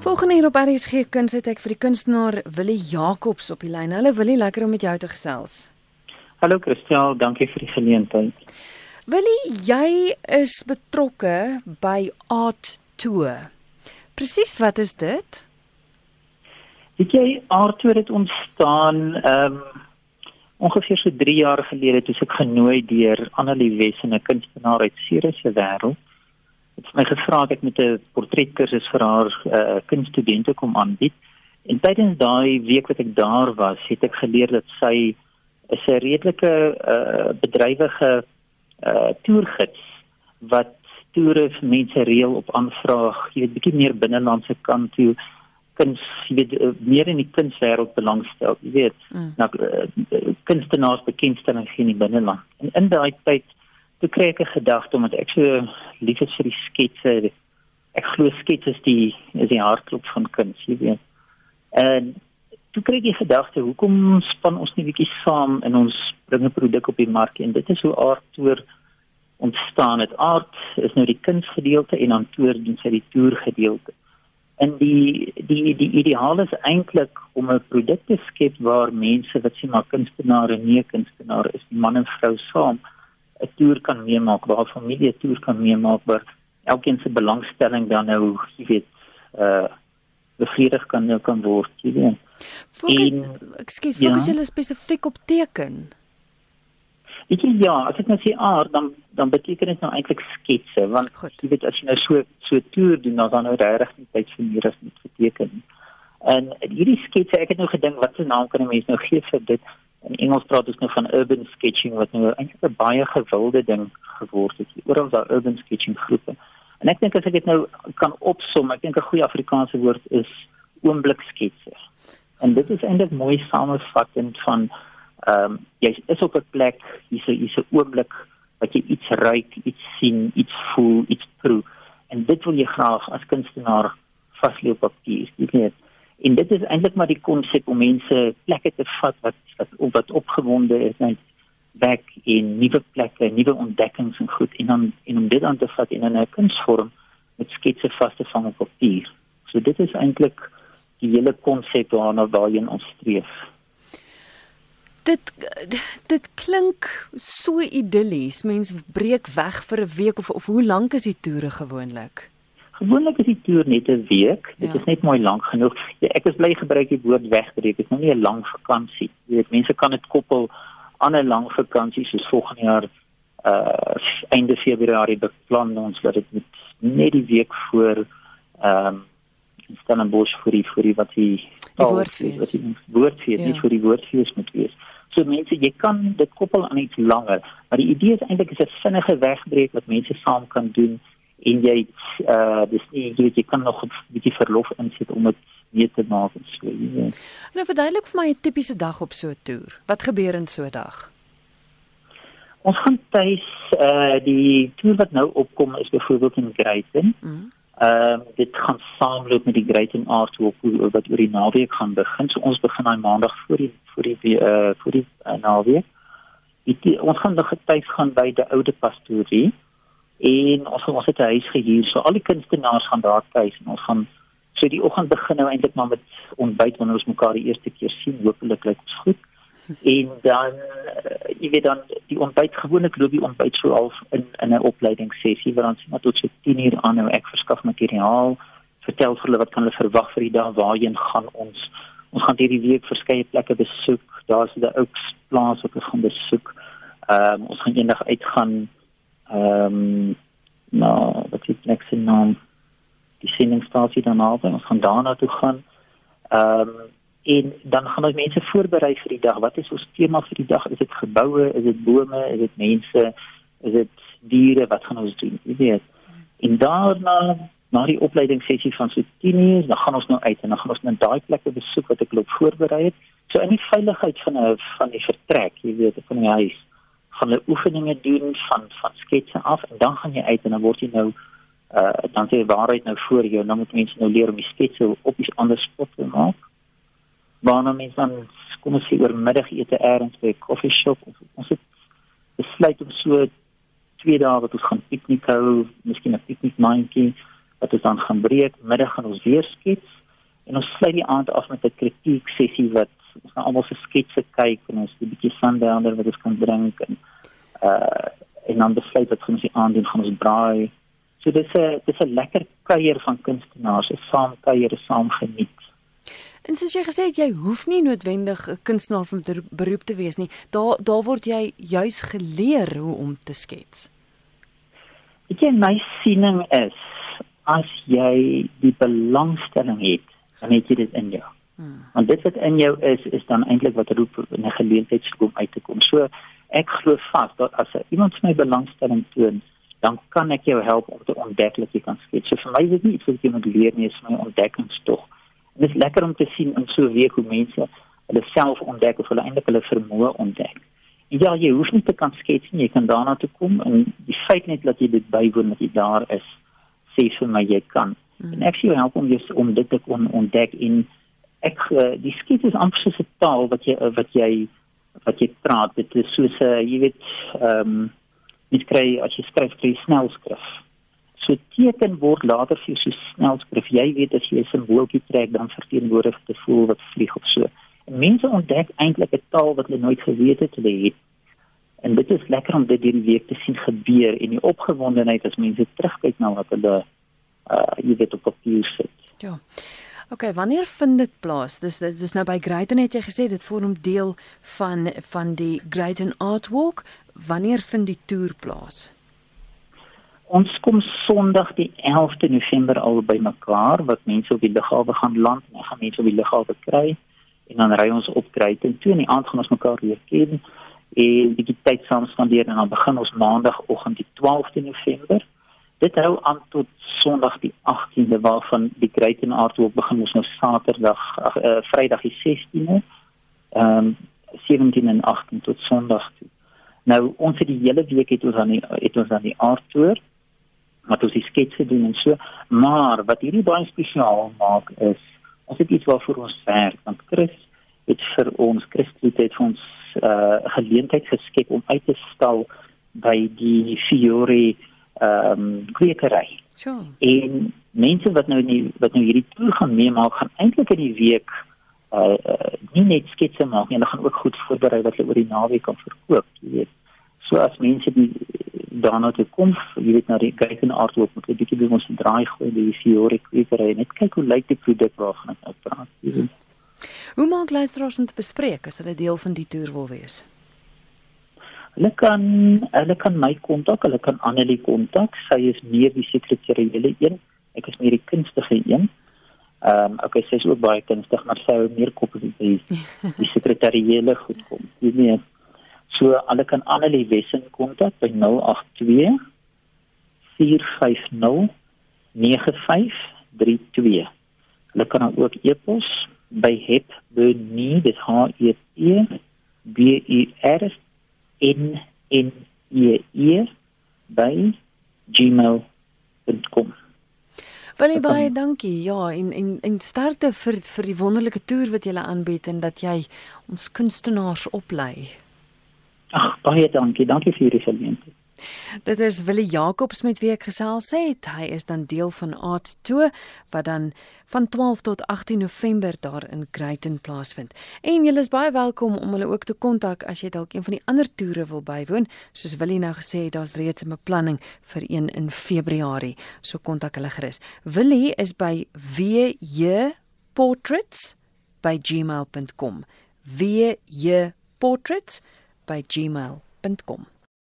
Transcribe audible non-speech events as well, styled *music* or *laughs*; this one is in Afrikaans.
Volgende hier op RSG Kuns het ek vir die kunstenaar Willie Jacobs op die lyn. Hallo Willie, lekker om met jou te gesels. Hallo Christel, dankie vir die geleentheid. Willie, jy is betrokke by Art Tour. Presies wat is dit? Weet jy, Art Tour het ontstaan ehm um, ongeveer so 3 jaar gelede toe ek genooi deur Annelie Wes, 'n kunstenaar uit Sirius se wêreld het my gevra ek met 'n portretkursus vir haar uh, kunststudente kom aanbied. En tydens daai week wat ek daar was, het ek geleer dat sy 'n redelike uh, bedrywige uh, toergids wat toere vir mense reël op aanvraag, jy weet bietjie meer binnelandse kant toe kuns jy weet meer in die kunswêreld belangstel, jy weet. Mm. Nou uh, kunstenaars bekendstelling gee in die binneland. En in daai tyd toe kry ek 'n gedagte omdat ek so lief is vir die sketse. Ek glo sketse is die is die hartklop van kuns, jy weet. En toe kry ek die gedagte, hoekom span ons nie bietjie saam in ons bring 'n produk op die mark en dit is hoe aard toer ontstaan het. Aard is nou die kunsgedeelte en dan toer doen sy die toer gedeelte. En die die die ideaal is eintlik om 'n produk te skep waar mense wat sien maar kunstenaars en nie kunstenaars is, man en vrou saam 'n toer kan meemaak, waar familie toer kan meemaak waar elkeen se belangstelling dan nou, jy weet, uh bevredig kan nou kan word, jy weet. Fokus, ekskuus, fokus ja? jy spesifiek op teken? Ek sê ja, as ek nou sê aard dan dan beteken dit nou eintlik sketse want Goed. jy weet as jy nou so so toer doen dan dan nou regtig nie tyd vir meer as net geteken. En hierdie sketse, ek het nou gedink wat se naam kan 'n mens nou gee vir dit? In Engels praat ons nou van urban sketching wat nou eintlik 'n baie gewilde ding geword het. Oral daar urban sketching groepe. En ek dink as ek dit nou kan opsom, ek dink 'n goeie Afrikaanse woord is oombliksketse. En dit is eintlik mooi samevattend van ehm um, jy is op 'n plek, hier's 'n hier's 'n oomblik wat jy iets ruik, iets sien, iets voel, iets proe. En dit wil jy graag as kunstenaar vaslê op papier. Jy weet En dit is eintlik maar die konsep om mense plekke te vat wat wat, wat opgewonde is net weg in nuwe plekke, nuwe ontdekkings en goed en dan en om dit aan te vat in 'n kunsvorm met sketse vas te vang op papier. So dit is eintlik die hele konsep waarna waarheen ons streef. Dit dit klink so idillies. Mense breek weg vir 'n week of of hoe lank is die toere gewoonlik? Gewoonlik is die toer net 'n week. Dit ja. is net mooi lank genoeg. Ja, ek is bly gebruik die woord wegbreek. Dit is nou nie 'n lang vakansie. Jy weet, mense kan dit koppel aan 'n lang vakansie soos volgende jaar uh einde Februarie beplan ons dat dit net die week voor ehm um, bos vir die vir die wat die woordfees woordfees ja. nie vir die woordfees moet wees. So mense, jy kan dit koppel aan iets langer, maar die idee is eintlik is 'n vinnige wegbreek wat mense saam kan doen en jy uh dis nie jy weet jy kan nog 'n bietjie verlof insit om dit weer te maak en so jy weet. Nou verduidelik vir my 'n tipiese dag op so 'n toer. Wat gebeur in so 'n dag? Ons gaan tuis uh die toer wat nou opkom is byvoorbeeld in Greyton. Mhm. Ehm mm. uh, dit gaan saamloop met die Greyton Art Walk wat oor die naweek gaan begin. So ons begin daai maandag voor die voor die uh voor die uh, naweek. Die, ons gaan nog getuig gaan by die oude pastorie en ons ons het 'n huis gehuur. So al die kunstenaars gaan daar tuis en ons gaan so die oggend begin nou eintlik maar met ontbyt wanneer ons mekaar die eerste keer sien. Hopelik lyk dit goed. En dan uh, jy weet dan die ontbyt gewoonlik loop die ontbyt so half in in 'n opleidingssessie waar ons net tot so 10 uur aan nou ek verskaf materiaal vertel vir hulle wat kan hulle verwag vir die dag waarheen gaan ons. Ons gaan hierdie week verskeie plekke besoek. Daar's die Oaks plaas wat ons gaan besoek. Ehm um, ons gaan eendag uitgaan ehm um, nou wat is net se naam? Die sendingstasie daarna ons gaan daarna toe gaan. Ehm um, en dan gaan ons mense voorberei vir die dag. Wat is ons tema vir die dag? Is dit geboue? Is dit bome? Is dit mense? Is dit diere? Wat gaan ons doen? Jy weet. En daarna na die opleidingssessie van so 10 uur dan gaan ons nou uit en dan gaan ons net daai plekke besoek wat ek loop voorberei het. So in die veiligheid van 'n van die vertrek jy weet van die huis gaan hulle oefeninge doen van van sketse af en dan gaan jy uit en dan word jy nou uh dan sê waarheid nou voor jou dan moet mense nou leer om die sketse op iets anders spot te maak. Waarna mense dan kom ons sê oor middagete eers by 'n koffie shop of ons het besluit om so twee dae wat ons gaan piknik hou, miskien 'n piknikmandjie wat ons dan gaan breek, middag gaan ons weer skets en ons sluit die aand af met 'n kritiek sessie wat ons gaan almal se sketse kyk en ons 'n bietjie sundowner wat ons kan drink en uh en dan besluit wat ons die aand doen gaan ons braai. So dis 'n dis 'n lekker kuier van kunstenaars, 'n saam kuier, 'n saam geniet. En soos jy gesê het, jy hoef nie noodwendig 'n kunstenaar van beroep te wees nie. Daar daar word jy juis geleer hoe om te skets. Ek sien my siening is as jy die belangstelling het, dan het jy dit in jou. Hmm. En dit wat in jou is is dan eintlik wat roep in 'n geleentheid skoon uit te kom. So ek glo vas dat as iemand my belangstelling toon, dan kan ek jou help om te ontdek wat jy kan skets. So vir my is dit nie iets wat jy moet leer nie, is my ontdekkingstog. En dit is lekker om te sien in so 'n week hoe mense hulle self ontdek of hulle eintlik hulle vermoë ontdek. En ja, jy hoef nie te kan skets nie, jy kan daarna toe kom en die feit net dat jy dit bywoon dat jy daar is, sê vir my jy kan. Hmm. En ek sê help om jy om dit te kon ontdek in ek uh, die skets is amper soos 'n taal wat jy wat jy wat jy praat. Dit is soos 'n uh, jy weet ehm um, jy kry as jy skryf kry snelskrif. So teken word later vir so snelskrif. Jy weet as jy 'n simbooltjie trek dan verteenwoordig dit voel wat vlieg of so. En mense ontdek eintlik 'n taal wat hulle nooit geweet het hulle het. En dit is lekker om dit hierdie week te sien gebeur en die opgewondenheid as mense terugkyk na wat hulle uh, jy weet op papier sit ja OK, wanneer vind dit plaas? Dis dis, dis nou by Greyton het jy gesê dit vorm deel van van die Greyton Art Walk. Wanneer vind die toer plaas? Ons kom Sondag die 11de November al by mekaar wat mense op die lughawe gaan land en gaan mense op die lughawe kry en dan ry ons op Greyton toe en die aand gaan ons mekaar weer ken en die tyd saam spandeer en dan begin ons maandagooggend die 12de November. Dit hou aan tot Sondag die 18de waarvan die Great and Art ook begin ons nou Saterdag ag uh, Vrydag die 16de. Ehm um, 17 en 18 tot Sondag toe. Nou ons het die hele week het ons aan die het ons aan die art tour wat ons die sketse doen en so, maar wat hierdie baie spesiaal maak is ons het iets waarvoor ons werk want Chris het vir ons Christus het ons uh, geleentheid geskep om uit te stal by die Fiore ehm um, kwekery. Sure. En mense wat nou nie wat nou hierdie toer gaan meemaak, gaan eintlik in die week uh, uh nie net sketse maak nie, hulle gaan ook goed voorberei wat hulle oor die naweek kan verkoop, jy weet. So as mense die daarna toe kom, jy weet na die kyk en aardloop moet 'n bietjie by ons draai gooi die Fiore kwekery net kyk hoe lyk die produk waarvan ek nou praat, jy weet. Hoe maak luisteraars om te bespreek as hulle deel van die toer wil wees? Hulle kan hulle kan my kontak, hulle kan Annelie kontak. Sy is meer die sekretariële een. Ek is meer die kunstige een. Ehm um, okay, sy is ook baie kunstig, maar sy hou meer kop op die *laughs* die sekretariële goed kom. Jy weet. So hulle kan Annelie Wessing kontak by 082 450 9532. Hulle kan ook e-pos by hepbenie, dit H E P B E R -E n n e e by gmail.com. Baie baie dankie. Ja, en en en sterkte vir vir die wonderlike toer wat jy aanbied en dat jy ons kunstenaars oplei. Ag, baie dankie. Dankie vir hierdie geleentheid. Dit is Willie Jacobs met wie ek gesels het. Hy is dan deel van Art 2 wat dan van 12 tot 18 November daar in Greyton plaasvind. En jy is baie welkom om hulle ook te kontak as jy dalk een van die ander toere wil bywoon. Soos Willie nou gesê het, daar's reeds 'n beplanning vir een in Februarie. So kontak hulle gerus. Willie is by wjportraits@gmail.com. wjportraits@gmail.com